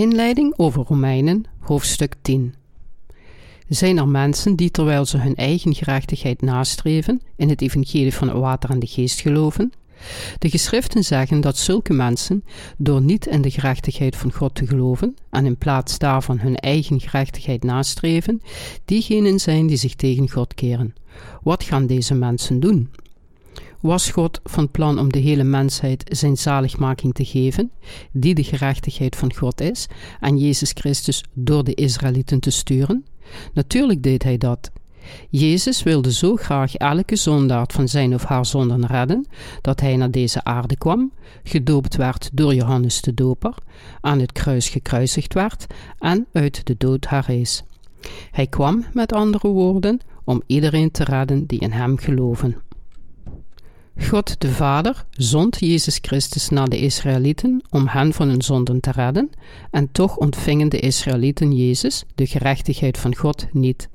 Inleiding over Romeinen, hoofdstuk 10. Zijn er mensen die terwijl ze hun eigen gerechtigheid nastreven, in het evangelie van het water en de geest geloven? De geschriften zeggen dat zulke mensen, door niet in de gerechtigheid van God te geloven en in plaats daarvan hun eigen gerechtigheid nastreven, diegenen zijn die zich tegen God keren. Wat gaan deze mensen doen? Was God van plan om de hele mensheid zijn zaligmaking te geven, die de gerechtigheid van God is, en Jezus Christus door de Israëlieten te sturen? Natuurlijk deed hij dat. Jezus wilde zo graag elke zondaard van zijn of haar zonden redden, dat hij naar deze aarde kwam, gedoopt werd door Johannes de Doper, aan het kruis gekruisigd werd en uit de dood herrees. Hij kwam, met andere woorden, om iedereen te redden die in hem geloven. God de Vader zond Jezus Christus naar de Israëlieten om hen van hun zonden te redden, en toch ontvingen de Israëlieten Jezus, de gerechtigheid van God, niet.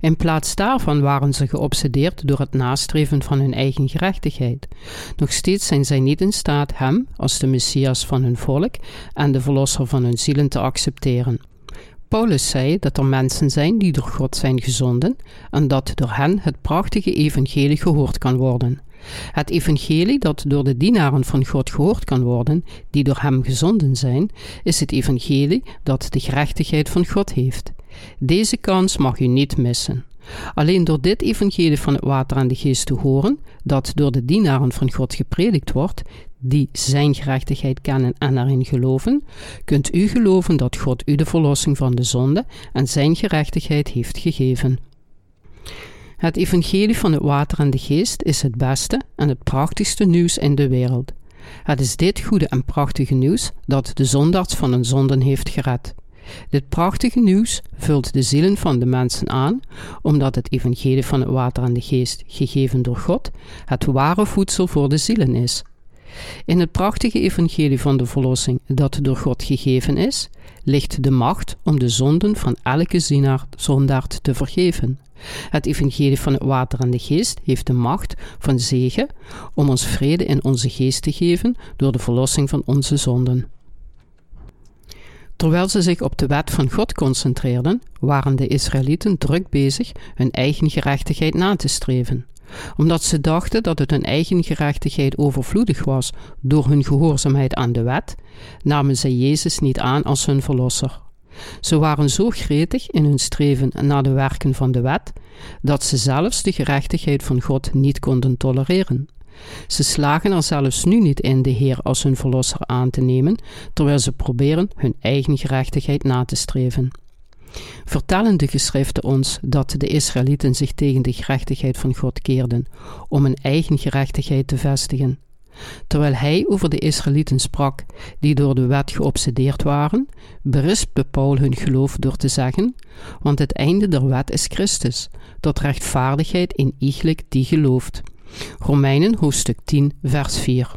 In plaats daarvan waren ze geobsedeerd door het nastreven van hun eigen gerechtigheid. Nog steeds zijn zij niet in staat Hem als de Messias van hun volk en de Verlosser van hun zielen te accepteren. Paulus zei dat er mensen zijn die door God zijn gezonden en dat door hen het prachtige evangelie gehoord kan worden. Het evangelie dat door de dienaren van God gehoord kan worden, die door hem gezonden zijn, is het evangelie dat de gerechtigheid van God heeft. Deze kans mag u niet missen. Alleen door dit evangelie van het water en de geest te horen, dat door de dienaren van God gepredikt wordt, die zijn gerechtigheid kennen en erin geloven, kunt u geloven dat God u de verlossing van de zonde en zijn gerechtigheid heeft gegeven. Het evangelie van het water en de geest is het beste en het prachtigste nieuws in de wereld. Het is dit goede en prachtige nieuws dat de zondaars van hun zonden heeft gered. Dit prachtige nieuws vult de zielen van de mensen aan, omdat het evangelie van het water en de geest, gegeven door God, het ware voedsel voor de zielen is. In het prachtige evangelie van de verlossing dat door God gegeven is, ligt de macht om de zonden van elke zondaard te vergeven. Het evangelie van het water en de geest heeft de macht van zegen om ons vrede in onze geest te geven door de verlossing van onze zonden. Terwijl ze zich op de wet van God concentreerden, waren de Israëlieten druk bezig hun eigen gerechtigheid na te streven. Omdat ze dachten dat het hun eigen gerechtigheid overvloedig was door hun gehoorzaamheid aan de wet, namen zij Jezus niet aan als hun verlosser. Ze waren zo gretig in hun streven naar de werken van de wet, dat ze zelfs de gerechtigheid van God niet konden tolereren. Ze slagen er zelfs nu niet in de Heer als hun verlosser aan te nemen, terwijl ze proberen hun eigen gerechtigheid na te streven. Vertellen de geschriften ons dat de Israëlieten zich tegen de gerechtigheid van God keerden, om hun eigen gerechtigheid te vestigen. Terwijl hij over de Israëlieten sprak, die door de wet geobsedeerd waren, berispte Paul hun geloof door te zeggen: Want het einde der wet is Christus, tot rechtvaardigheid in iegelijk die gelooft. Romeinen hoofdstuk 10, vers 4.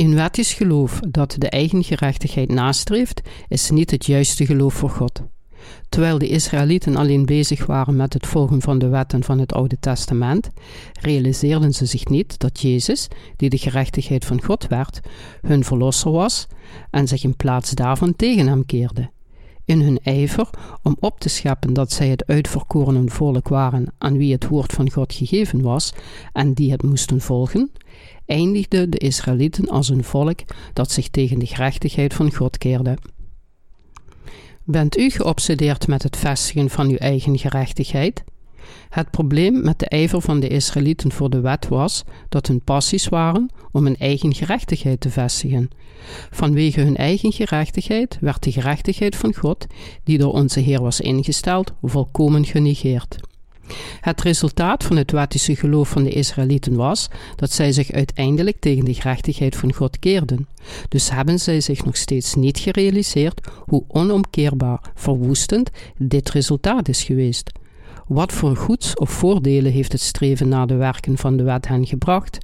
Een wettisch geloof dat de eigen gerechtigheid nastreeft, is niet het juiste geloof voor God. Terwijl de Israëlieten alleen bezig waren met het volgen van de wetten van het Oude Testament, realiseerden ze zich niet dat Jezus, die de gerechtigheid van God werd, hun verlosser was en zich in plaats daarvan tegen hem keerde. In hun ijver om op te scheppen dat zij het uitverkorene volk waren aan wie het woord van God gegeven was en die het moesten volgen, eindigden de Israëlieten als een volk dat zich tegen de gerechtigheid van God keerde. Bent u geobsedeerd met het vestigen van uw eigen gerechtigheid? Het probleem met de ijver van de Israëlieten voor de wet was dat hun passies waren om hun eigen gerechtigheid te vestigen. Vanwege hun eigen gerechtigheid werd de gerechtigheid van God, die door onze Heer was ingesteld, volkomen genegeerd. Het resultaat van het wettische geloof van de Israëlieten was dat zij zich uiteindelijk tegen de gerechtigheid van God keerden. Dus hebben zij zich nog steeds niet gerealiseerd hoe onomkeerbaar verwoestend dit resultaat is geweest. Wat voor goeds of voordelen heeft het streven naar de werken van de wet hen gebracht?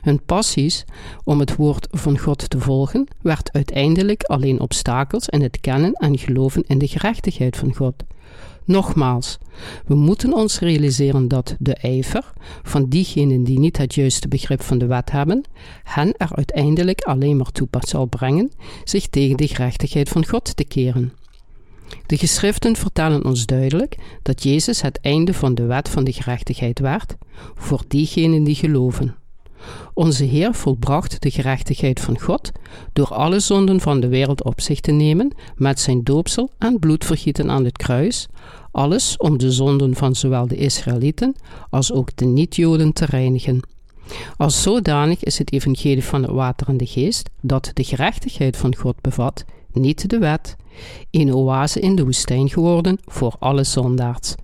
Hun passies om het woord van God te volgen werd uiteindelijk alleen obstakels in het kennen en geloven in de gerechtigheid van God. Nogmaals, we moeten ons realiseren dat de ijver van diegenen die niet het juiste begrip van de wet hebben, hen er uiteindelijk alleen maar toe zal brengen zich tegen de gerechtigheid van God te keren. De geschriften vertellen ons duidelijk dat Jezus het einde van de wet van de gerechtigheid werd voor diegenen die geloven. Onze Heer volbracht de gerechtigheid van God door alle zonden van de wereld op zich te nemen met zijn doopsel en bloedvergieten aan het kruis, alles om de zonden van zowel de Israëlieten als ook de niet-Joden te reinigen. Als zodanig is het evangelie van het water en de geest, dat de gerechtigheid van God bevat, niet de wet, een oase in de woestijn geworden voor alle zondaars.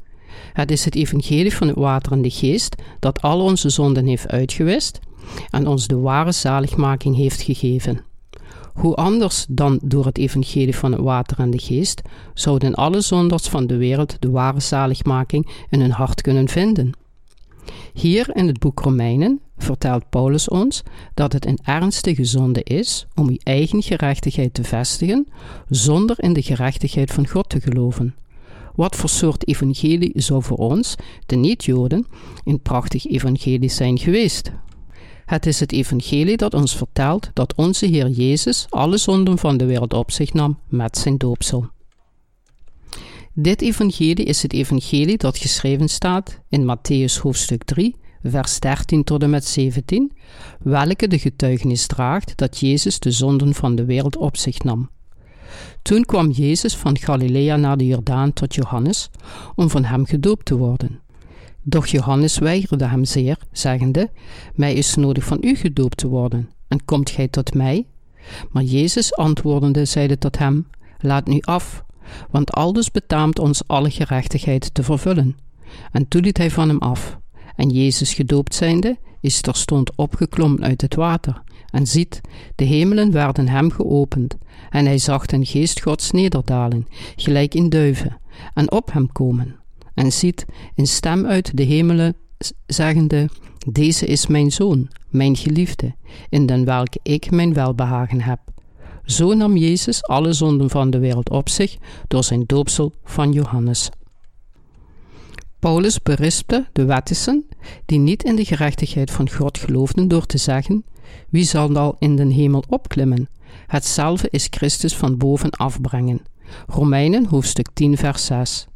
Het is het evangelie van het water en de geest dat al onze zonden heeft uitgewist en ons de ware zaligmaking heeft gegeven. Hoe anders dan door het evangelie van het water en de geest zouden alle zondaars van de wereld de ware zaligmaking in hun hart kunnen vinden. Hier in het boek Romeinen vertelt Paulus ons dat het een ernstige zonde is om uw eigen gerechtigheid te vestigen zonder in de gerechtigheid van God te geloven. Wat voor soort evangelie zou voor ons, de niet-Joden, een prachtig evangelie zijn geweest? Het is het evangelie dat ons vertelt dat onze Heer Jezus alle zonden van de wereld op zich nam met zijn doopsel. Dit evangelie is het evangelie dat geschreven staat in Matthäus hoofdstuk 3, vers 13 tot en met 17, welke de getuigenis draagt dat Jezus de zonden van de wereld op zich nam. Toen kwam Jezus van Galilea naar de Jordaan tot Johannes om van hem gedoopt te worden. Doch Johannes weigerde hem zeer, zeggende: Mij is nodig van u gedoopt te worden, en komt gij tot mij? Maar Jezus antwoordende zeide tot hem: Laat nu af, want aldus betaamt ons alle gerechtigheid te vervullen. En toen liet hij van hem af. En Jezus gedoopt zijnde, is terstond opgeklommen uit het water. En ziet, de hemelen werden hem geopend, en hij zag den geest Gods nederdalen, gelijk in duiven, en op hem komen. En ziet, een stem uit de hemelen, zeggende, Deze is mijn zoon, mijn geliefde, in den welke ik mijn welbehagen heb. Zo nam Jezus alle zonden van de wereld op zich door zijn doopsel van Johannes. Paulus berispte de wettissen die niet in de gerechtigheid van God geloofden door te zeggen: Wie zal al in den hemel opklimmen? Hetzelfde is Christus van boven afbrengen. Romeinen hoofdstuk 10, vers 6.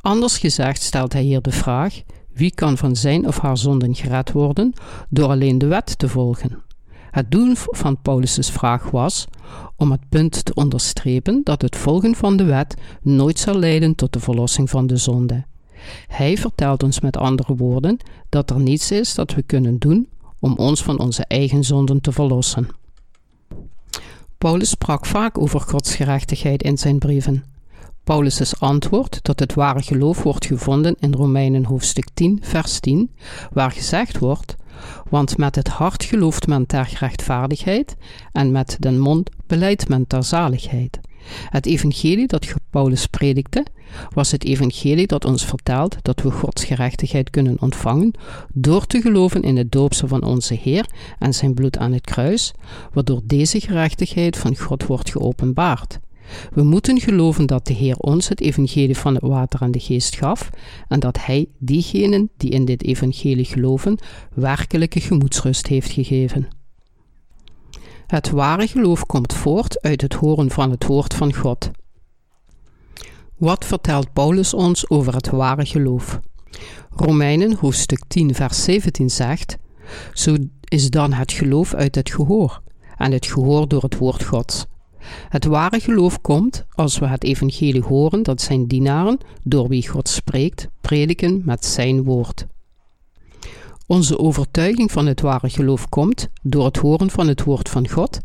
Anders gezegd stelt hij hier de vraag: wie kan van zijn of haar zonden gered worden door alleen de wet te volgen? Het doel van Paulus' vraag was om het punt te onderstrepen dat het volgen van de wet nooit zal leiden tot de verlossing van de zonde. Hij vertelt ons met andere woorden dat er niets is dat we kunnen doen om ons van onze eigen zonden te verlossen. Paulus sprak vaak over Gods gerechtigheid in zijn brieven. Paulus' antwoord tot het ware geloof wordt gevonden in Romeinen hoofdstuk 10, vers 10, waar gezegd wordt: Want met het hart gelooft men ter rechtvaardigheid, en met den mond beleidt men ter zaligheid. Het evangelie dat Paulus predikte, was het evangelie dat ons vertelt dat we Gods gerechtigheid kunnen ontvangen door te geloven in het doopsel van onze Heer en zijn bloed aan het kruis, waardoor deze gerechtigheid van God wordt geopenbaard. We moeten geloven dat de Heer ons het evangelie van het water en de geest gaf en dat Hij diegenen die in dit evangelie geloven werkelijke gemoedsrust heeft gegeven. Het ware geloof komt voort uit het horen van het woord van God. Wat vertelt Paulus ons over het ware geloof? Romeinen hoofdstuk 10 vers 17 zegt: Zo is dan het geloof uit het gehoor en het gehoor door het woord Gods. Het ware geloof komt als we het evangelie horen dat zijn dienaren, door wie God spreekt, prediken met zijn woord. Onze overtuiging van het ware geloof komt door het horen van het woord van God.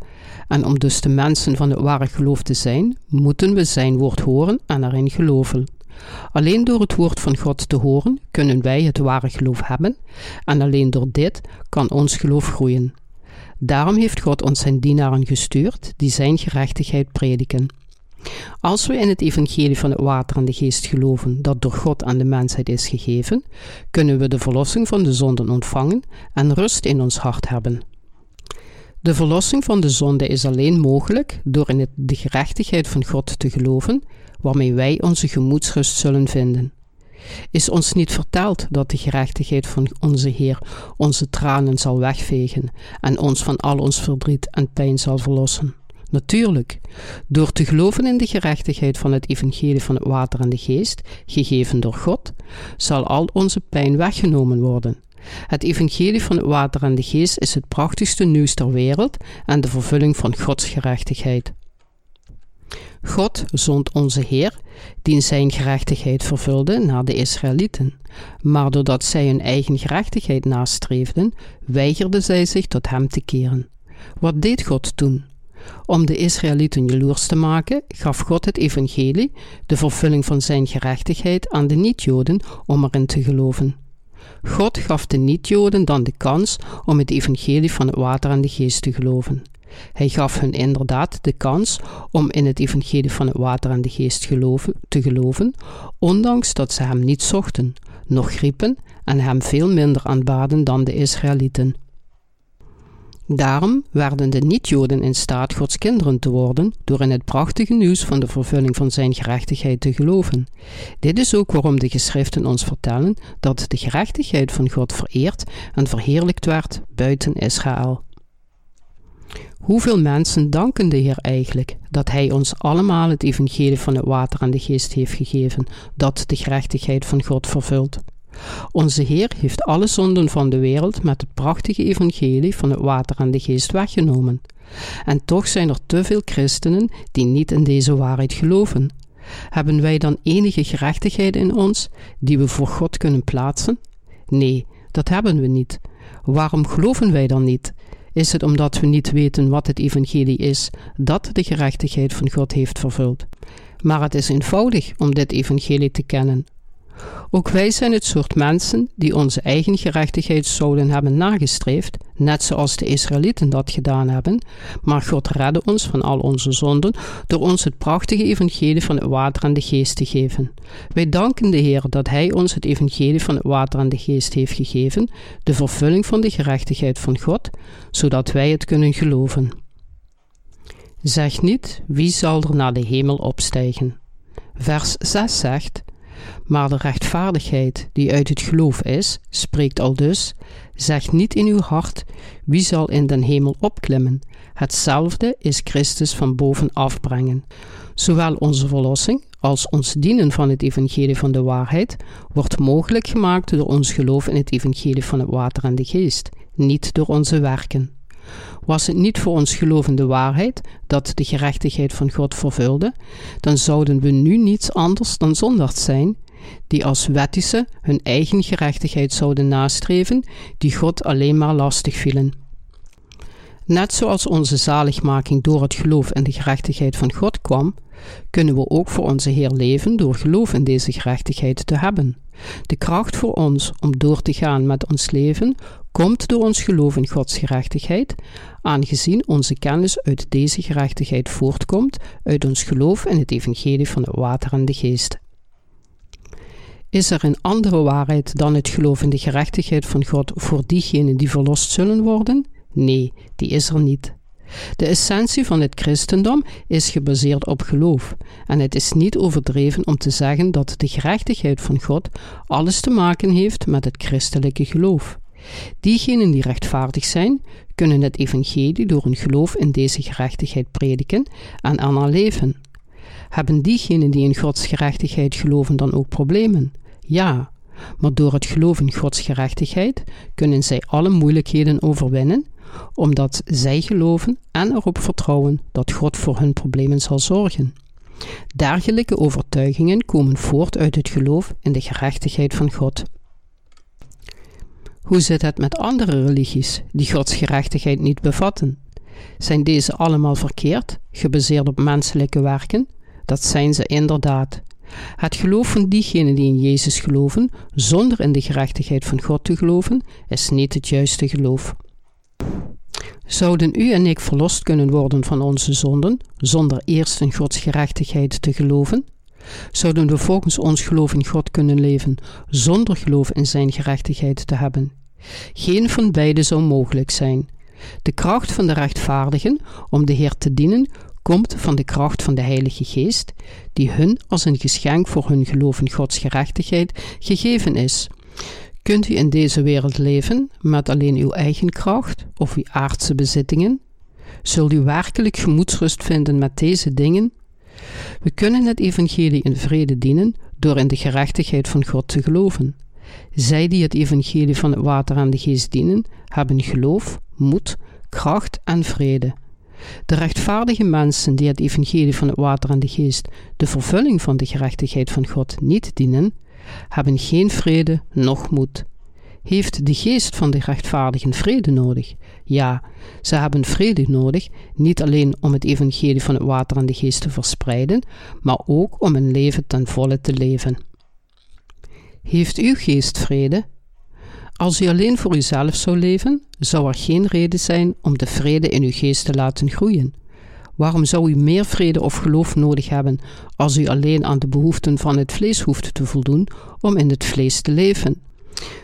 En om dus de mensen van het ware geloof te zijn, moeten we zijn woord horen en erin geloven. Alleen door het woord van God te horen kunnen wij het ware geloof hebben, en alleen door dit kan ons geloof groeien. Daarom heeft God ons zijn dienaren gestuurd die zijn gerechtigheid prediken. Als we in het evangelie van het water en de geest geloven dat door God aan de mensheid is gegeven, kunnen we de verlossing van de zonden ontvangen en rust in ons hart hebben. De verlossing van de zonde is alleen mogelijk door in de gerechtigheid van God te geloven, waarmee wij onze gemoedsrust zullen vinden. Is ons niet verteld dat de gerechtigheid van onze Heer onze tranen zal wegvegen en ons van al ons verdriet en pijn zal verlossen? Natuurlijk, door te geloven in de gerechtigheid van het evangelie van het water en de geest, gegeven door God, zal al onze pijn weggenomen worden. Het evangelie van het water en de geest is het prachtigste nieuws ter wereld en de vervulling van Gods gerechtigheid. God zond onze Heer, die zijn gerechtigheid vervulde, naar de Israëlieten. Maar doordat zij hun eigen gerechtigheid nastreefden, weigerden zij zich tot hem te keren. Wat deed God toen? Om de Israëlieten jaloers te maken, gaf God het evangelie, de vervulling van zijn gerechtigheid, aan de niet-Joden om erin te geloven. God gaf de niet-Joden dan de kans om het evangelie van het water en de geest te geloven. Hij gaf hun inderdaad de kans om in het evangelie van het water en de geest geloven, te geloven, ondanks dat ze hem niet zochten, nog griepen en hem veel minder aanbaden dan de Israëlieten. Daarom werden de niet-Joden in staat Gods kinderen te worden door in het prachtige nieuws van de vervulling van zijn gerechtigheid te geloven. Dit is ook waarom de geschriften ons vertellen dat de gerechtigheid van God vereerd en verheerlijkt werd buiten Israël. Hoeveel mensen danken de Heer eigenlijk dat Hij ons allemaal het evangelie van het water en de geest heeft gegeven, dat de gerechtigheid van God vervult? Onze Heer heeft alle zonden van de wereld met het prachtige evangelie van het water en de geest weggenomen. En toch zijn er te veel christenen die niet in deze waarheid geloven. Hebben wij dan enige gerechtigheid in ons die we voor God kunnen plaatsen? Nee, dat hebben we niet. Waarom geloven wij dan niet? Is het omdat we niet weten wat het evangelie is dat de gerechtigheid van God heeft vervuld? Maar het is eenvoudig om dit evangelie te kennen. Ook wij zijn het soort mensen die onze eigen gerechtigheid zouden hebben nagestreefd, net zoals de Israëlieten dat gedaan hebben, maar God redde ons van al onze zonden door ons het prachtige evangelie van het water en de geest te geven. Wij danken de Heer dat Hij ons het evangelie van het water en de geest heeft gegeven, de vervulling van de gerechtigheid van God, zodat wij het kunnen geloven. Zeg niet, wie zal er naar de hemel opstijgen? Vers 6 zegt, maar de rechtvaardigheid die uit het geloof is, spreekt al dus: Zeg niet in uw hart: wie zal in den hemel opklimmen? Hetzelfde is Christus van boven afbrengen. Zowel onze verlossing als ons dienen van het evangelie van de waarheid wordt mogelijk gemaakt door ons geloof in het evangelie van het water en de geest, niet door onze werken. Was het niet voor ons gelovende waarheid dat de gerechtigheid van God vervulde, dan zouden we nu niets anders dan zondaars zijn, die als wettische hun eigen gerechtigheid zouden nastreven, die God alleen maar lastig vielen. Net zoals onze zaligmaking door het geloof in de gerechtigheid van God kwam, kunnen we ook voor onze Heer leven door geloof in deze gerechtigheid te hebben. De kracht voor ons om door te gaan met ons leven komt door ons geloof in Gods gerechtigheid, aangezien onze kennis uit deze gerechtigheid voortkomt uit ons geloof in het evangelie van het water en de geest. Is er een andere waarheid dan het geloof in de gerechtigheid van God voor diegenen die verlost zullen worden? Nee, die is er niet. De essentie van het christendom is gebaseerd op geloof, en het is niet overdreven om te zeggen dat de gerechtigheid van God alles te maken heeft met het christelijke geloof. Diegenen die rechtvaardig zijn, kunnen het evangelie door hun geloof in deze gerechtigheid prediken en aan haar leven. Hebben diegenen die in Gods gerechtigheid geloven dan ook problemen? Ja, maar door het geloof in Gods gerechtigheid kunnen zij alle moeilijkheden overwinnen, omdat zij geloven en erop vertrouwen dat God voor hun problemen zal zorgen. Dergelijke overtuigingen komen voort uit het geloof in de gerechtigheid van God. Hoe zit het met andere religies die Gods gerechtigheid niet bevatten? Zijn deze allemaal verkeerd, gebaseerd op menselijke werken? Dat zijn ze inderdaad. Het geloof van diegenen die in Jezus geloven, zonder in de gerechtigheid van God te geloven, is niet het juiste geloof. Zouden u en ik verlost kunnen worden van onze zonden zonder eerst in Gods gerechtigheid te geloven? Zouden we volgens ons geloof in God kunnen leven zonder geloof in Zijn gerechtigheid te hebben? Geen van beide zou mogelijk zijn. De kracht van de rechtvaardigen om de Heer te dienen komt van de kracht van de Heilige Geest, die hun als een geschenk voor hun geloof in Gods gerechtigheid gegeven is. Kunt u in deze wereld leven met alleen uw eigen kracht of uw aardse bezittingen? Zult u werkelijk gemoedsrust vinden met deze dingen? We kunnen het evangelie in vrede dienen door in de gerechtigheid van God te geloven. Zij die het evangelie van het water en de geest dienen, hebben geloof, moed, kracht en vrede. De rechtvaardige mensen die het evangelie van het water en de geest, de vervulling van de gerechtigheid van God, niet dienen, hebben geen vrede noch moed. Heeft de geest van de rechtvaardigen vrede nodig? Ja, ze hebben vrede nodig, niet alleen om het evangelie van het water en de geest te verspreiden, maar ook om een leven ten volle te leven. Heeft uw geest vrede? Als u alleen voor uzelf zou leven, zou er geen reden zijn om de vrede in uw geest te laten groeien. Waarom zou u meer vrede of geloof nodig hebben als u alleen aan de behoeften van het vlees hoeft te voldoen om in het vlees te leven?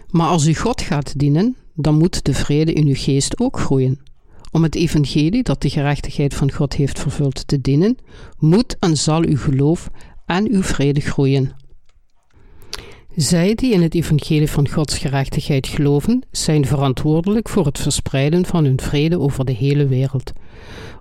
Maar als u God gaat dienen, dan moet de vrede in uw geest ook groeien. Om het evangelie dat de gerechtigheid van God heeft vervuld te dienen, moet en zal uw geloof en uw vrede groeien. Zij die in het evangelie van Gods gerechtigheid geloven, zijn verantwoordelijk voor het verspreiden van hun vrede over de hele wereld.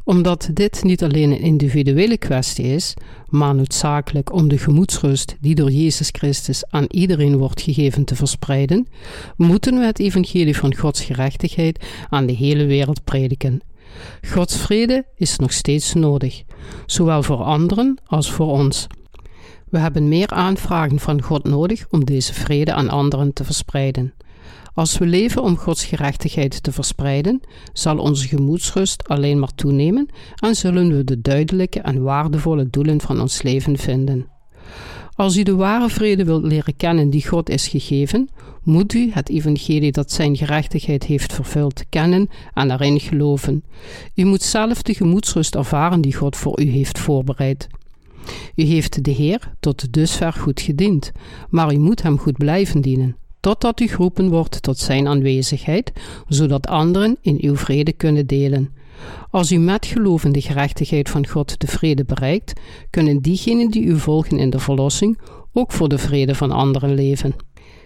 Omdat dit niet alleen een individuele kwestie is, maar noodzakelijk om de gemoedsrust die door Jezus Christus aan iedereen wordt gegeven te verspreiden, moeten we het evangelie van Gods gerechtigheid aan de hele wereld prediken. Gods vrede is nog steeds nodig, zowel voor anderen als voor ons. We hebben meer aanvragen van God nodig om deze vrede aan anderen te verspreiden. Als we leven om Gods gerechtigheid te verspreiden, zal onze gemoedsrust alleen maar toenemen en zullen we de duidelijke en waardevolle doelen van ons leven vinden. Als u de ware vrede wilt leren kennen die God is gegeven, moet u het evangelie dat zijn gerechtigheid heeft vervuld kennen en erin geloven. U moet zelf de gemoedsrust ervaren die God voor u heeft voorbereid. U heeft de Heer tot dusver goed gediend, maar u moet hem goed blijven dienen, totdat u geroepen wordt tot zijn aanwezigheid, zodat anderen in uw vrede kunnen delen. Als u met geloof in de gerechtigheid van God de vrede bereikt, kunnen diegenen die u volgen in de verlossing ook voor de vrede van anderen leven.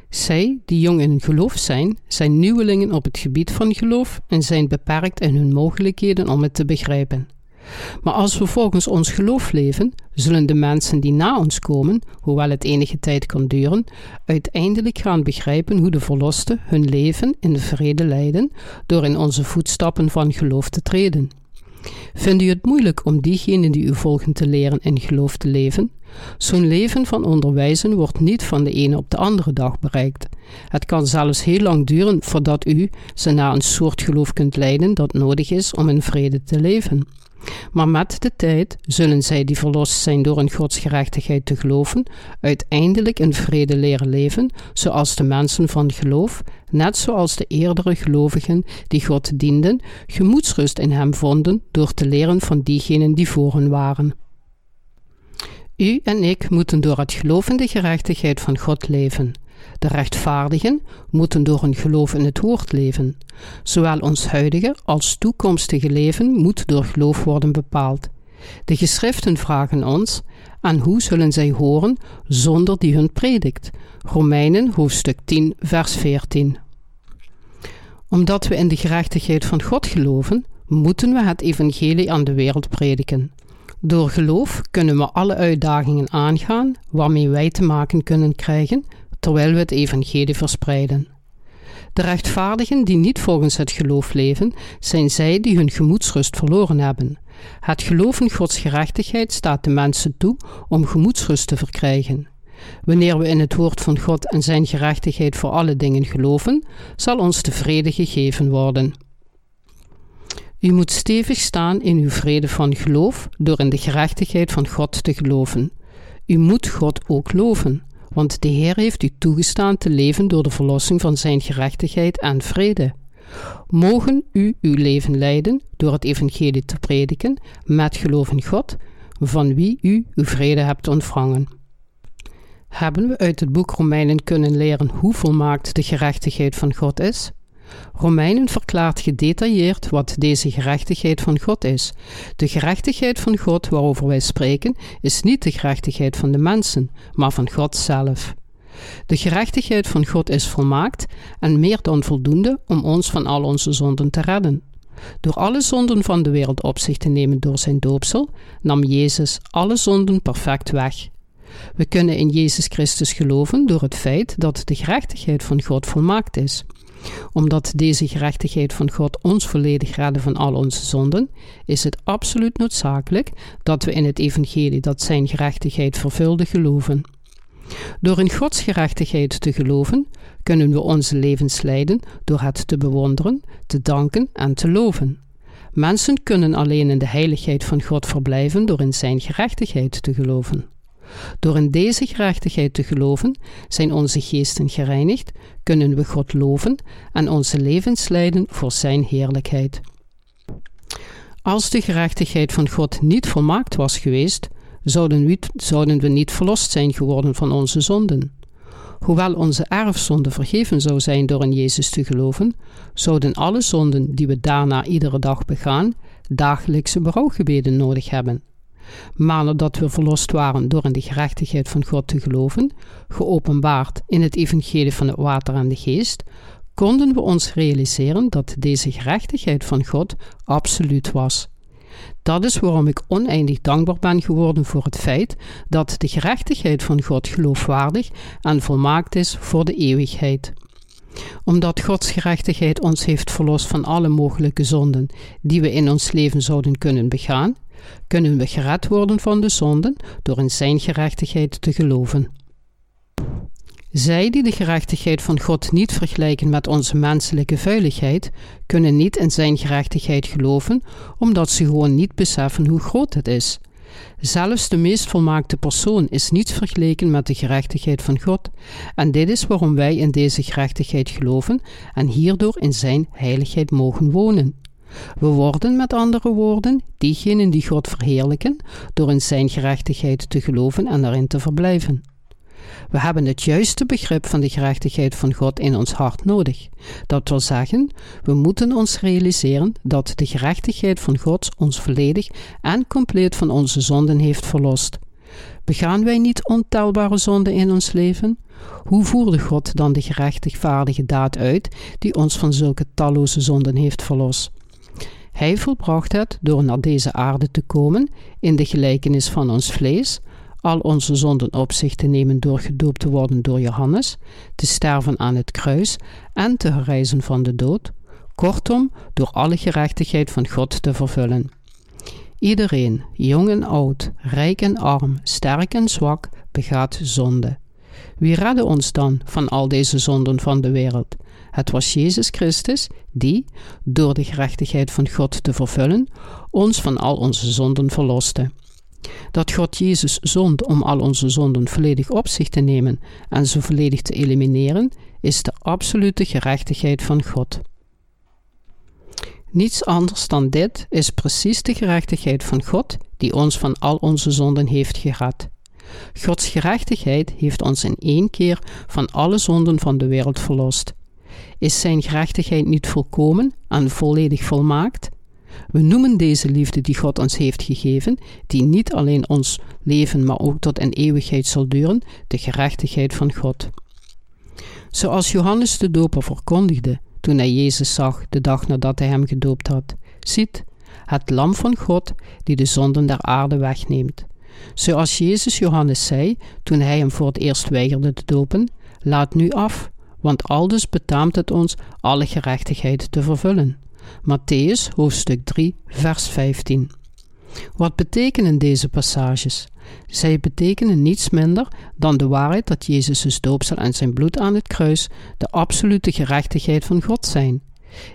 Zij, die jong in geloof zijn, zijn nieuwelingen op het gebied van geloof en zijn beperkt in hun mogelijkheden om het te begrijpen. Maar als we volgens ons geloof leven, zullen de mensen die na ons komen, hoewel het enige tijd kan duren, uiteindelijk gaan begrijpen hoe de verlosten hun leven in vrede leiden door in onze voetstappen van geloof te treden. Vindt u het moeilijk om diegenen die u volgen te leren in geloof te leven? Zo'n leven van onderwijzen wordt niet van de ene op de andere dag bereikt. Het kan zelfs heel lang duren voordat u ze naar een soort geloof kunt leiden dat nodig is om in vrede te leven. Maar met de tijd zullen zij die verlost zijn door in Gods gerechtigheid te geloven, uiteindelijk in vrede leren leven, zoals de mensen van geloof, net zoals de eerdere gelovigen die God dienden, gemoedsrust in Hem vonden door te leren van diegenen die voor hen waren. U en ik moeten door het geloof in de gerechtigheid van God leven. De rechtvaardigen moeten door hun geloof in het woord leven. Zowel ons huidige als toekomstige leven moet door geloof worden bepaald. De geschriften vragen ons: aan hoe zullen zij horen zonder die hun predikt? Romeinen hoofdstuk 10, vers 14. Omdat we in de gerechtigheid van God geloven, moeten we het evangelie aan de wereld prediken. Door geloof kunnen we alle uitdagingen aangaan waarmee wij te maken kunnen krijgen terwijl we het evangelie verspreiden. De rechtvaardigen die niet volgens het geloof leven, zijn zij die hun gemoedsrust verloren hebben. Het geloof in Gods gerechtigheid staat de mensen toe om gemoedsrust te verkrijgen. Wanneer we in het woord van God en zijn gerechtigheid voor alle dingen geloven, zal ons de vrede gegeven worden. U moet stevig staan in uw vrede van geloof door in de gerechtigheid van God te geloven. U moet God ook loven want de Heer heeft u toegestaan te leven door de verlossing van zijn gerechtigheid en vrede. Mogen u uw leven leiden door het evangelie te prediken met geloof in God, van wie u uw vrede hebt ontvangen. Hebben we uit het boek Romeinen kunnen leren hoe volmaakt de gerechtigheid van God is? Romeinen verklaart gedetailleerd wat deze gerechtigheid van God is. De gerechtigheid van God waarover wij spreken is niet de gerechtigheid van de mensen, maar van God zelf. De gerechtigheid van God is volmaakt en meer dan voldoende om ons van al onze zonden te redden. Door alle zonden van de wereld op zich te nemen door zijn doopsel, nam Jezus alle zonden perfect weg. We kunnen in Jezus Christus geloven door het feit dat de gerechtigheid van God volmaakt is. Omdat deze gerechtigheid van God ons volledig redde van al onze zonden, is het absoluut noodzakelijk dat we in het evangelie dat zijn gerechtigheid vervulde geloven. Door in Gods gerechtigheid te geloven, kunnen we onze levens leiden door het te bewonderen, te danken en te loven. Mensen kunnen alleen in de heiligheid van God verblijven door in Zijn gerechtigheid te geloven. Door in deze gerechtigheid te geloven, zijn onze geesten gereinigd, kunnen we God loven en onze levens leiden voor Zijn heerlijkheid. Als de gerechtigheid van God niet volmaakt was geweest, zouden we, zouden we niet verlost zijn geworden van onze zonden. Hoewel onze erfzonde vergeven zou zijn door in Jezus te geloven, zouden alle zonden die we daarna iedere dag begaan, dagelijkse berouwgebeden nodig hebben. Maar nadat we verlost waren door in de gerechtigheid van God te geloven, geopenbaard in het evangelie van het water en de geest, konden we ons realiseren dat deze gerechtigheid van God absoluut was. Dat is waarom ik oneindig dankbaar ben geworden voor het feit dat de gerechtigheid van God geloofwaardig en volmaakt is voor de eeuwigheid. Omdat Gods gerechtigheid ons heeft verlost van alle mogelijke zonden die we in ons leven zouden kunnen begaan, kunnen we gered worden van de zonden door in Zijn gerechtigheid te geloven. Zij die de gerechtigheid van God niet vergelijken met onze menselijke vuiligheid, kunnen niet in Zijn gerechtigheid geloven, omdat ze gewoon niet beseffen hoe groot het is. Zelfs de meest volmaakte persoon is niet vergeleken met de gerechtigheid van God, en dit is waarom wij in deze gerechtigheid geloven en hierdoor in Zijn heiligheid mogen wonen. We worden met andere woorden diegenen die God verheerlijken door in Zijn gerechtigheid te geloven en daarin te verblijven. We hebben het juiste begrip van de gerechtigheid van God in ons hart nodig. Dat wil zeggen, we moeten ons realiseren dat de gerechtigheid van God ons volledig en compleet van onze zonden heeft verlost. Begaan wij niet ontelbare zonden in ons leven? Hoe voerde God dan de gerechtigvaardige daad uit die ons van zulke talloze zonden heeft verlost? Hij volbracht het door naar deze aarde te komen in de gelijkenis van ons vlees, al onze zonden op zich te nemen door gedoopt te worden door Johannes, te sterven aan het kruis en te herrijzen van de dood, kortom door alle gerechtigheid van God te vervullen. Iedereen, jong en oud, rijk en arm, sterk en zwak, begaat zonde. Wie redde ons dan van al deze zonden van de wereld? Het was Jezus Christus die, door de gerechtigheid van God te vervullen, ons van al onze zonden verloste. Dat God Jezus zond om al onze zonden volledig op zich te nemen en ze volledig te elimineren, is de absolute gerechtigheid van God. Niets anders dan dit is precies de gerechtigheid van God die ons van al onze zonden heeft gered. Gods gerechtigheid heeft ons in één keer van alle zonden van de wereld verlost. Is Zijn gerechtigheid niet volkomen en volledig volmaakt? We noemen deze liefde die God ons heeft gegeven, die niet alleen ons leven, maar ook tot een eeuwigheid zal duren, de gerechtigheid van God. Zoals Johannes de Doper verkondigde toen hij Jezus zag de dag nadat hij hem gedoopt had: Ziet, het Lam van God die de zonden der aarde wegneemt. Zoals Jezus Johannes zei toen hij hem voor het eerst weigerde te dopen: Laat nu af, want aldus betaamt het ons alle gerechtigheid te vervullen. Matthäus hoofdstuk 3, vers 15. Wat betekenen deze passages? Zij betekenen niets minder dan de waarheid dat Jezus' doopsel en zijn bloed aan het kruis de absolute gerechtigheid van God zijn.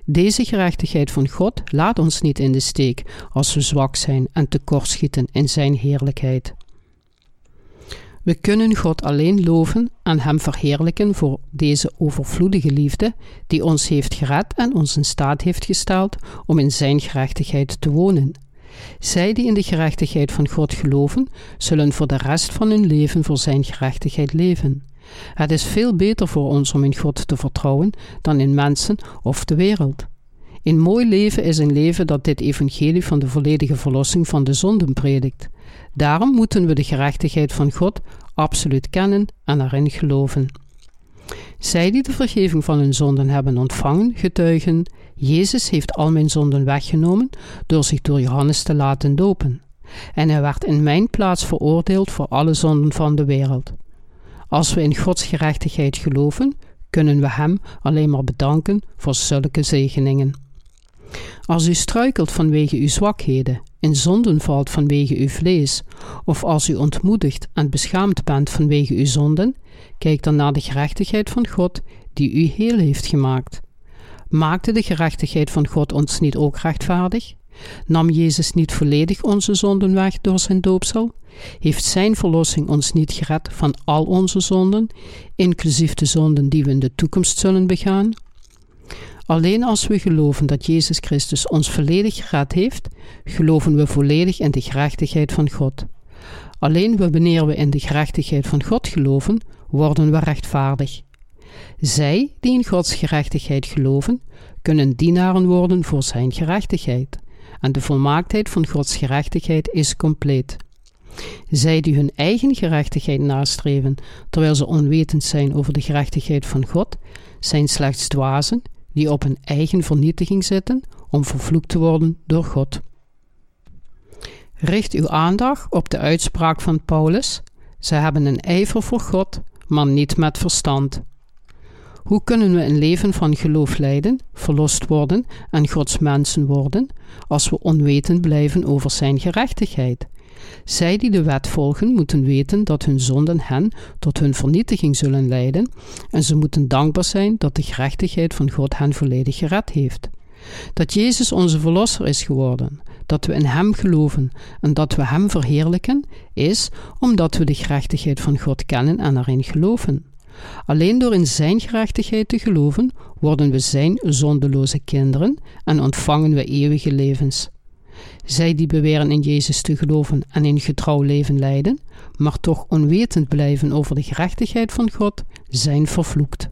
Deze gerechtigheid van God laat ons niet in de steek als we zwak zijn en tekortschieten in zijn heerlijkheid. We kunnen God alleen loven en Hem verheerlijken voor deze overvloedige liefde die ons heeft gered en ons in staat heeft gesteld om in Zijn gerechtigheid te wonen. Zij die in de gerechtigheid van God geloven, zullen voor de rest van hun leven voor Zijn gerechtigheid leven. Het is veel beter voor ons om in God te vertrouwen dan in mensen of de wereld. Een mooi leven is een leven dat dit evangelie van de volledige verlossing van de zonden predikt. Daarom moeten we de gerechtigheid van God absoluut kennen en erin geloven. Zij die de vergeving van hun zonden hebben ontvangen, getuigen: Jezus heeft al mijn zonden weggenomen door zich door Johannes te laten dopen. En hij werd in mijn plaats veroordeeld voor alle zonden van de wereld. Als we in Gods gerechtigheid geloven, kunnen we Hem alleen maar bedanken voor zulke zegeningen. Als u struikelt vanwege uw zwakheden, in zonden valt vanwege uw vlees, of als u ontmoedigd en beschaamd bent vanwege uw zonden, kijk dan naar de gerechtigheid van God die u heel heeft gemaakt. Maakte de gerechtigheid van God ons niet ook rechtvaardig? Nam Jezus niet volledig onze zonden weg door zijn doopsel? Heeft zijn verlossing ons niet gered van al onze zonden, inclusief de zonden die we in de toekomst zullen begaan? Alleen als we geloven dat Jezus Christus ons volledig gered heeft, geloven we volledig in de gerechtigheid van God. Alleen wanneer we in de gerechtigheid van God geloven, worden we rechtvaardig. Zij die in Gods gerechtigheid geloven, kunnen dienaren worden voor Zijn gerechtigheid, en de volmaaktheid van Gods gerechtigheid is compleet. Zij die hun eigen gerechtigheid nastreven, terwijl ze onwetend zijn over de gerechtigheid van God, zijn slechts dwazen die op een eigen vernietiging zitten om vervloekt te worden door God. Richt uw aandacht op de uitspraak van Paulus: Ze hebben een ijver voor God, maar niet met verstand. Hoe kunnen we een leven van geloof leiden, verlost worden en Gods mensen worden, als we onwetend blijven over Zijn gerechtigheid? Zij die de wet volgen, moeten weten dat hun zonden hen tot hun vernietiging zullen leiden, en ze moeten dankbaar zijn dat de gerechtigheid van God hen volledig gered heeft. Dat Jezus onze Verlosser is geworden, dat we in Hem geloven en dat we Hem verheerlijken, is omdat we de gerechtigheid van God kennen en erin geloven. Alleen door in Zijn gerechtigheid te geloven, worden we Zijn zondeloze kinderen en ontvangen we eeuwige levens. Zij die beweren in Jezus te geloven en in getrouw leven leiden, maar toch onwetend blijven over de gerechtigheid van God, zijn vervloekt.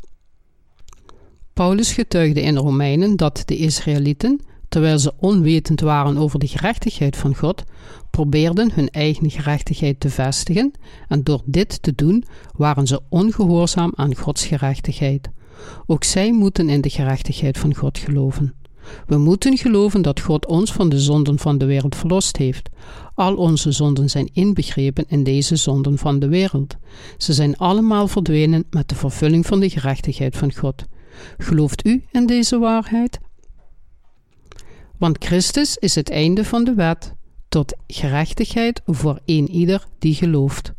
Paulus getuigde in Romeinen dat de Israëlieten, terwijl ze onwetend waren over de gerechtigheid van God, probeerden hun eigen gerechtigheid te vestigen, en door dit te doen waren ze ongehoorzaam aan Gods gerechtigheid. Ook zij moeten in de gerechtigheid van God geloven. We moeten geloven dat God ons van de zonden van de wereld verlost heeft. Al onze zonden zijn inbegrepen in deze zonden van de wereld. Ze zijn allemaal verdwenen met de vervulling van de gerechtigheid van God. Gelooft u in deze waarheid? Want Christus is het einde van de wet, tot gerechtigheid voor een ieder die gelooft.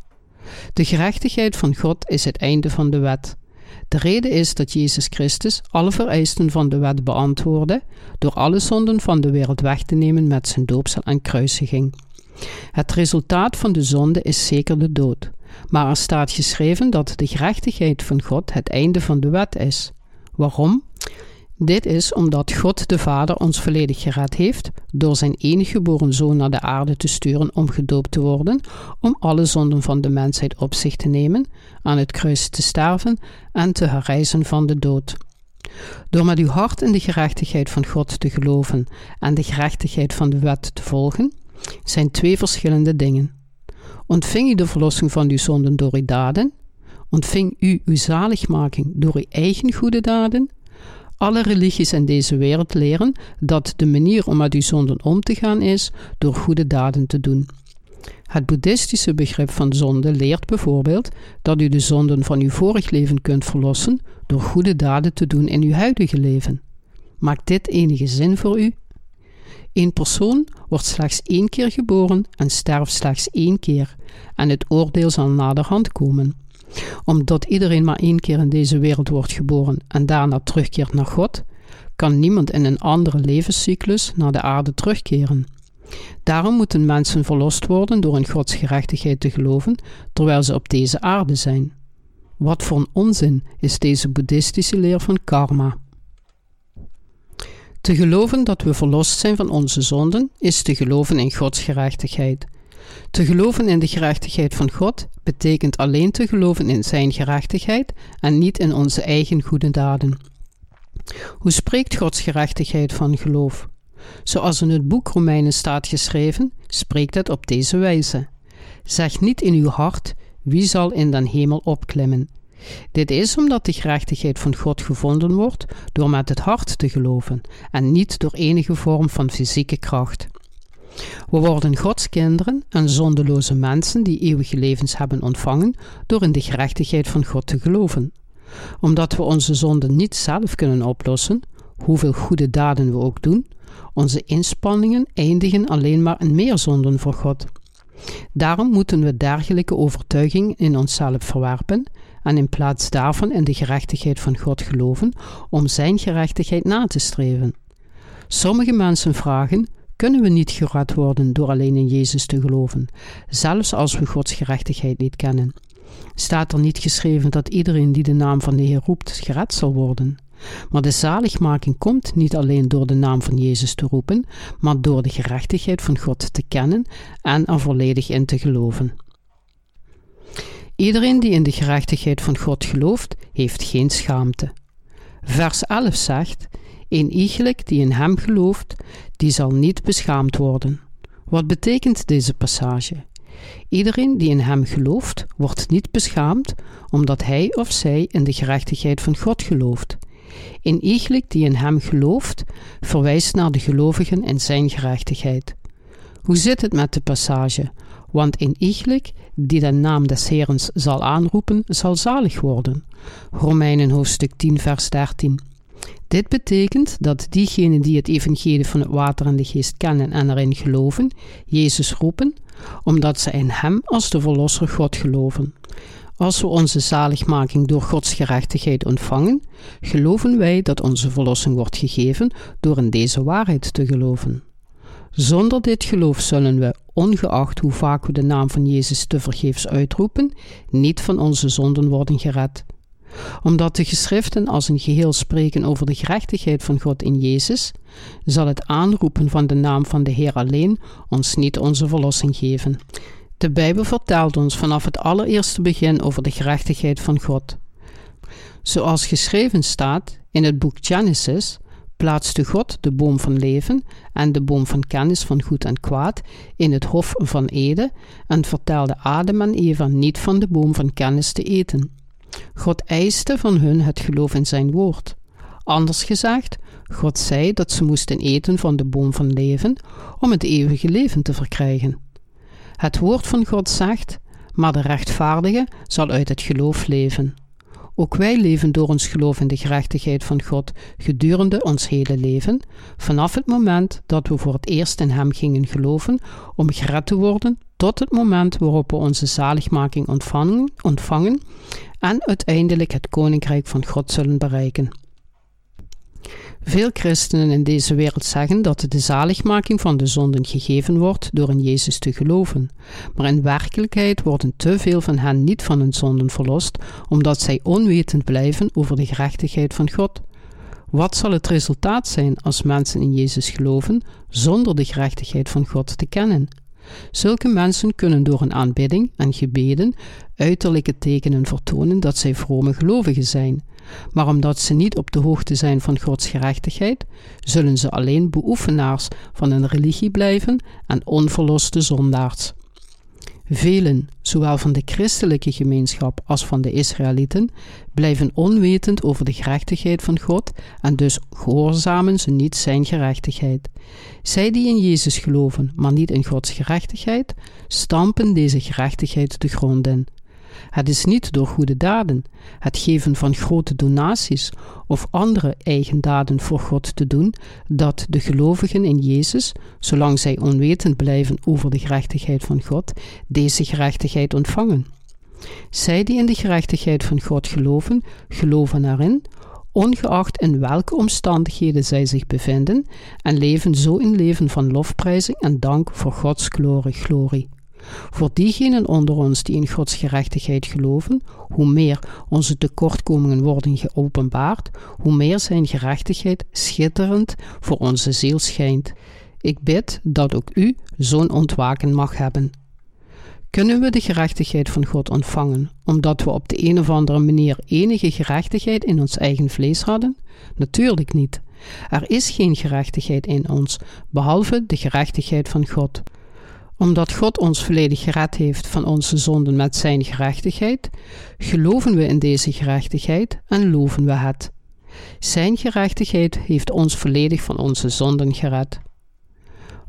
De gerechtigheid van God is het einde van de wet. De reden is dat Jezus Christus alle vereisten van de wet beantwoordde door alle zonden van de wereld weg te nemen met zijn doopsel en kruisiging. Het resultaat van de zonde is zeker de dood, maar er staat geschreven dat de gerechtigheid van God het einde van de wet is. Waarom? Dit is omdat God de Vader ons volledig gered heeft door zijn enige geboren zoon naar de aarde te sturen om gedoopt te worden, om alle zonden van de mensheid op zich te nemen, aan het kruis te sterven en te herrijzen van de dood. Door met uw hart in de gerechtigheid van God te geloven en de gerechtigheid van de wet te volgen, zijn twee verschillende dingen. Ontving u de verlossing van uw zonden door uw daden? Ontving u uw zaligmaking door uw eigen goede daden? Alle religies in deze wereld leren dat de manier om met uw zonden om te gaan is door goede daden te doen. Het boeddhistische begrip van zonde leert bijvoorbeeld dat u de zonden van uw vorig leven kunt verlossen door goede daden te doen in uw huidige leven. Maakt dit enige zin voor u? Een persoon wordt slechts één keer geboren en sterft slechts één keer, en het oordeel zal naderhand komen omdat iedereen maar één keer in deze wereld wordt geboren en daarna terugkeert naar God, kan niemand in een andere levenscyclus naar de aarde terugkeren. Daarom moeten mensen verlost worden door in Gods gerechtigheid te geloven, terwijl ze op deze aarde zijn. Wat voor onzin is deze boeddhistische leer van karma? Te geloven dat we verlost zijn van onze zonden is te geloven in Gods gerechtigheid. Te geloven in de gerechtigheid van God betekent alleen te geloven in Zijn gerechtigheid en niet in onze eigen goede daden. Hoe spreekt Gods gerechtigheid van geloof? Zoals in het boek Romeinen staat geschreven, spreekt het op deze wijze: Zeg niet in uw hart: wie zal in den hemel opklimmen? Dit is omdat de gerechtigheid van God gevonden wordt door met het hart te geloven en niet door enige vorm van fysieke kracht. We worden Gods kinderen en zondeloze mensen die eeuwige levens hebben ontvangen door in de gerechtigheid van God te geloven. Omdat we onze zonden niet zelf kunnen oplossen, hoeveel goede daden we ook doen, onze inspanningen eindigen alleen maar in meer zonden voor God. Daarom moeten we dergelijke overtuiging in onszelf verwerpen en in plaats daarvan in de gerechtigheid van God geloven om Zijn gerechtigheid na te streven. Sommige mensen vragen: kunnen we niet gered worden door alleen in Jezus te geloven, zelfs als we Gods gerechtigheid niet kennen? Staat er niet geschreven dat iedereen die de naam van de Heer roept gered zal worden? Maar de zaligmaking komt niet alleen door de naam van Jezus te roepen, maar door de gerechtigheid van God te kennen en er volledig in te geloven. Iedereen die in de gerechtigheid van God gelooft, heeft geen schaamte. Vers 11 zegt: Een iegelijk die in hem gelooft, die zal niet beschaamd worden. Wat betekent deze passage? Iedereen die in hem gelooft, wordt niet beschaamd, omdat hij of zij in de gerechtigheid van God gelooft. Een iegelijk die in hem gelooft, verwijst naar de gelovigen in zijn gerechtigheid. Hoe zit het met de passage? Want een iegelijk die de naam des Herens zal aanroepen, zal zalig worden. Romeinen hoofdstuk 10 vers 13. Dit betekent dat diegenen die het evangelie van het water en de geest kennen en erin geloven, Jezus roepen, omdat ze in Hem als de Verlosser God geloven. Als we onze zaligmaking door Gods gerechtigheid ontvangen, geloven wij dat onze verlossing wordt gegeven door in deze waarheid te geloven. Zonder dit geloof zullen we, ongeacht hoe vaak we de naam van Jezus te vergeefs uitroepen, niet van onze zonden worden gered. Omdat de geschriften als een geheel spreken over de gerechtigheid van God in Jezus, zal het aanroepen van de naam van de Heer alleen ons niet onze verlossing geven. De Bijbel vertelt ons vanaf het allereerste begin over de gerechtigheid van God. Zoals geschreven staat in het boek Genesis, plaatste God de boom van leven en de boom van kennis van goed en kwaad in het hof van Eden en vertelde Adam en Eva niet van de boom van kennis te eten. God eiste van hun het geloof in zijn woord. Anders gezegd, God zei dat ze moesten eten van de boom van leven om het eeuwige leven te verkrijgen. Het woord van God zegt: Maar de rechtvaardige zal uit het geloof leven. Ook wij leven door ons geloof in de gerechtigheid van God gedurende ons hele leven, vanaf het moment dat we voor het eerst in Hem gingen geloven om gered te worden, tot het moment waarop we onze zaligmaking ontvangen, ontvangen en uiteindelijk het Koninkrijk van God zullen bereiken. Veel christenen in deze wereld zeggen dat de zaligmaking van de zonden gegeven wordt door in Jezus te geloven, maar in werkelijkheid worden te veel van hen niet van hun zonden verlost, omdat zij onwetend blijven over de gerechtigheid van God. Wat zal het resultaat zijn als mensen in Jezus geloven zonder de gerechtigheid van God te kennen? Zulke mensen kunnen door een aanbidding en gebeden uiterlijke tekenen vertonen dat zij vrome gelovigen zijn, maar omdat ze niet op de hoogte zijn van Gods gerechtigheid, zullen ze alleen beoefenaars van een religie blijven en onverloste zondaars. Velen, zowel van de christelijke gemeenschap als van de Israëlieten, blijven onwetend over de gerechtigheid van God en dus gehoorzamen ze niet zijn gerechtigheid. Zij die in Jezus geloven, maar niet in Gods gerechtigheid, stampen deze gerechtigheid de grond in. Het is niet door goede daden, het geven van grote donaties of andere eigen daden voor God te doen, dat de gelovigen in Jezus, zolang zij onwetend blijven over de gerechtigheid van God, deze gerechtigheid ontvangen. Zij die in de gerechtigheid van God geloven, geloven erin ongeacht in welke omstandigheden zij zich bevinden, en leven zo een leven van lofprijzing en dank voor Gods glorie, glorie. Voor diegenen onder ons die in Gods gerechtigheid geloven, hoe meer onze tekortkomingen worden geopenbaard, hoe meer zijn gerechtigheid schitterend voor onze ziel schijnt. Ik bid dat ook u zo'n ontwaken mag hebben. Kunnen we de gerechtigheid van God ontvangen omdat we op de een of andere manier enige gerechtigheid in ons eigen vlees hadden? Natuurlijk niet. Er is geen gerechtigheid in ons, behalve de gerechtigheid van God. Omdat God ons volledig gered heeft van onze zonden met Zijn gerechtigheid, geloven we in deze gerechtigheid en loven we het. Zijn gerechtigheid heeft ons volledig van onze zonden gered.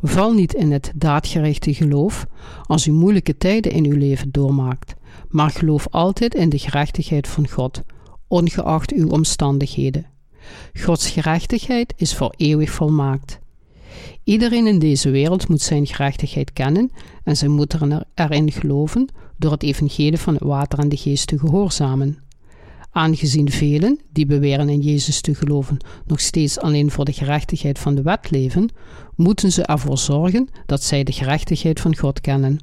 Val niet in het daadgerichte geloof als u moeilijke tijden in uw leven doormaakt, maar geloof altijd in de gerechtigheid van God, ongeacht uw omstandigheden. Gods gerechtigheid is voor eeuwig volmaakt. Iedereen in deze wereld moet zijn gerechtigheid kennen en zij moeten erin geloven door het evangelie van het water en de geest te gehoorzamen. Aangezien velen, die beweren in Jezus te geloven, nog steeds alleen voor de gerechtigheid van de wet leven, moeten ze ervoor zorgen dat zij de gerechtigheid van God kennen.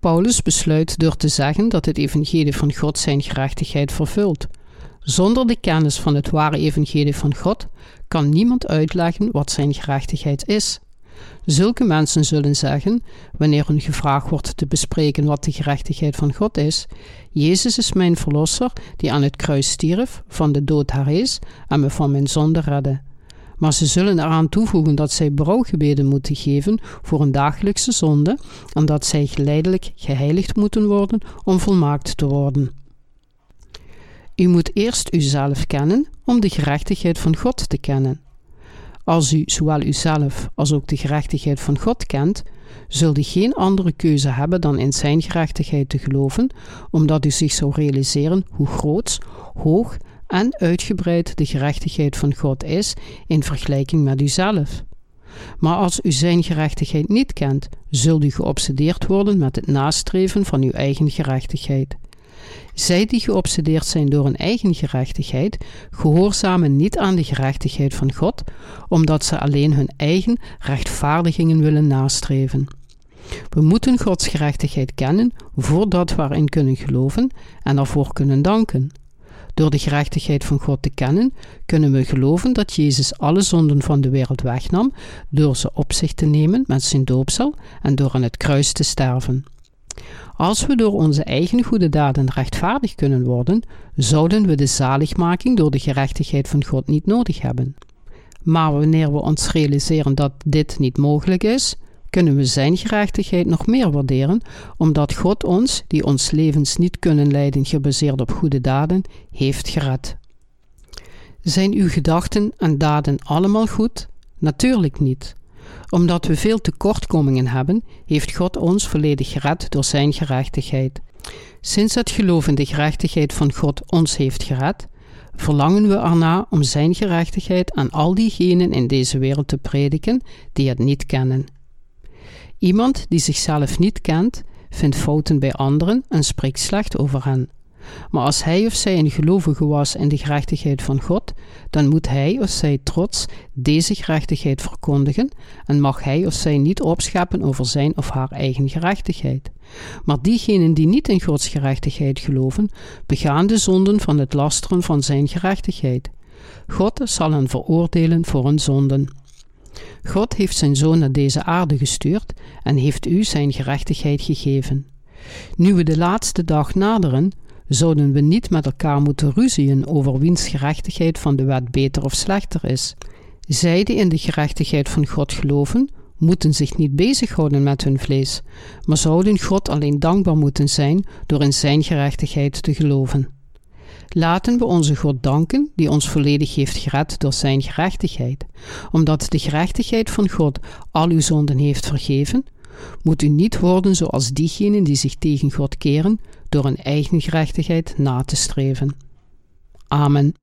Paulus besluit door te zeggen dat het evangelie van God zijn gerechtigheid vervult. Zonder de kennis van het ware evangelie van God kan niemand uitleggen wat zijn gerechtigheid is. Zulke mensen zullen zeggen, wanneer hun gevraagd wordt te bespreken wat de gerechtigheid van God is: Jezus is mijn verlosser, die aan het kruis stierf, van de dood herrees en me van mijn zonde redde. Maar ze zullen eraan toevoegen dat zij brouwgebeden moeten geven voor een dagelijkse zonde en dat zij geleidelijk geheiligd moeten worden om volmaakt te worden. U moet eerst uzelf kennen om de gerechtigheid van God te kennen. Als u zowel uzelf als ook de gerechtigheid van God kent, zult u geen andere keuze hebben dan in Zijn gerechtigheid te geloven, omdat u zich zou realiseren hoe groot, hoog en uitgebreid de gerechtigheid van God is in vergelijking met uzelf. Maar als u Zijn gerechtigheid niet kent, zult u geobsedeerd worden met het nastreven van uw eigen gerechtigheid. Zij die geobsedeerd zijn door hun eigen gerechtigheid, gehoorzamen niet aan de gerechtigheid van God, omdat ze alleen hun eigen rechtvaardigingen willen nastreven. We moeten Gods gerechtigheid kennen voordat we erin kunnen geloven en ervoor kunnen danken. Door de gerechtigheid van God te kennen, kunnen we geloven dat Jezus alle zonden van de wereld wegnam door ze op zich te nemen met zijn doopsel en door aan het kruis te sterven. Als we door onze eigen goede daden rechtvaardig kunnen worden, zouden we de zaligmaking door de gerechtigheid van God niet nodig hebben. Maar wanneer we ons realiseren dat dit niet mogelijk is, kunnen we Zijn gerechtigheid nog meer waarderen, omdat God ons, die ons levens niet kunnen leiden gebaseerd op goede daden, heeft gered. Zijn uw gedachten en daden allemaal goed? Natuurlijk niet omdat we veel tekortkomingen hebben, heeft God ons volledig gered door Zijn gerechtigheid. Sinds het geloof in de gerechtigheid van God ons heeft gered, verlangen we erna om Zijn gerechtigheid aan al diegenen in deze wereld te prediken die het niet kennen. Iemand die zichzelf niet kent, vindt fouten bij anderen en spreekt slecht over hen. Maar als hij of zij een gelovige was in de gerechtigheid van God, dan moet hij of zij trots deze gerechtigheid verkondigen en mag hij of zij niet opscheppen over zijn of haar eigen gerechtigheid. Maar diegenen die niet in Gods gerechtigheid geloven, begaan de zonden van het lasteren van zijn gerechtigheid. God zal hen veroordelen voor hun zonden. God heeft zijn zoon naar deze aarde gestuurd en heeft u zijn gerechtigheid gegeven. Nu we de laatste dag naderen, zouden we niet met elkaar moeten ruzien over wiens gerechtigheid van de wet beter of slechter is. Zij die in de gerechtigheid van God geloven, moeten zich niet bezighouden met hun vlees, maar zouden God alleen dankbaar moeten zijn door in Zijn gerechtigheid te geloven. Laten we onze God danken, die ons volledig heeft gered door Zijn gerechtigheid. Omdat de gerechtigheid van God al uw zonden heeft vergeven, moet u niet worden zoals diegenen die zich tegen God keren door een eigen gerechtigheid na te streven. Amen.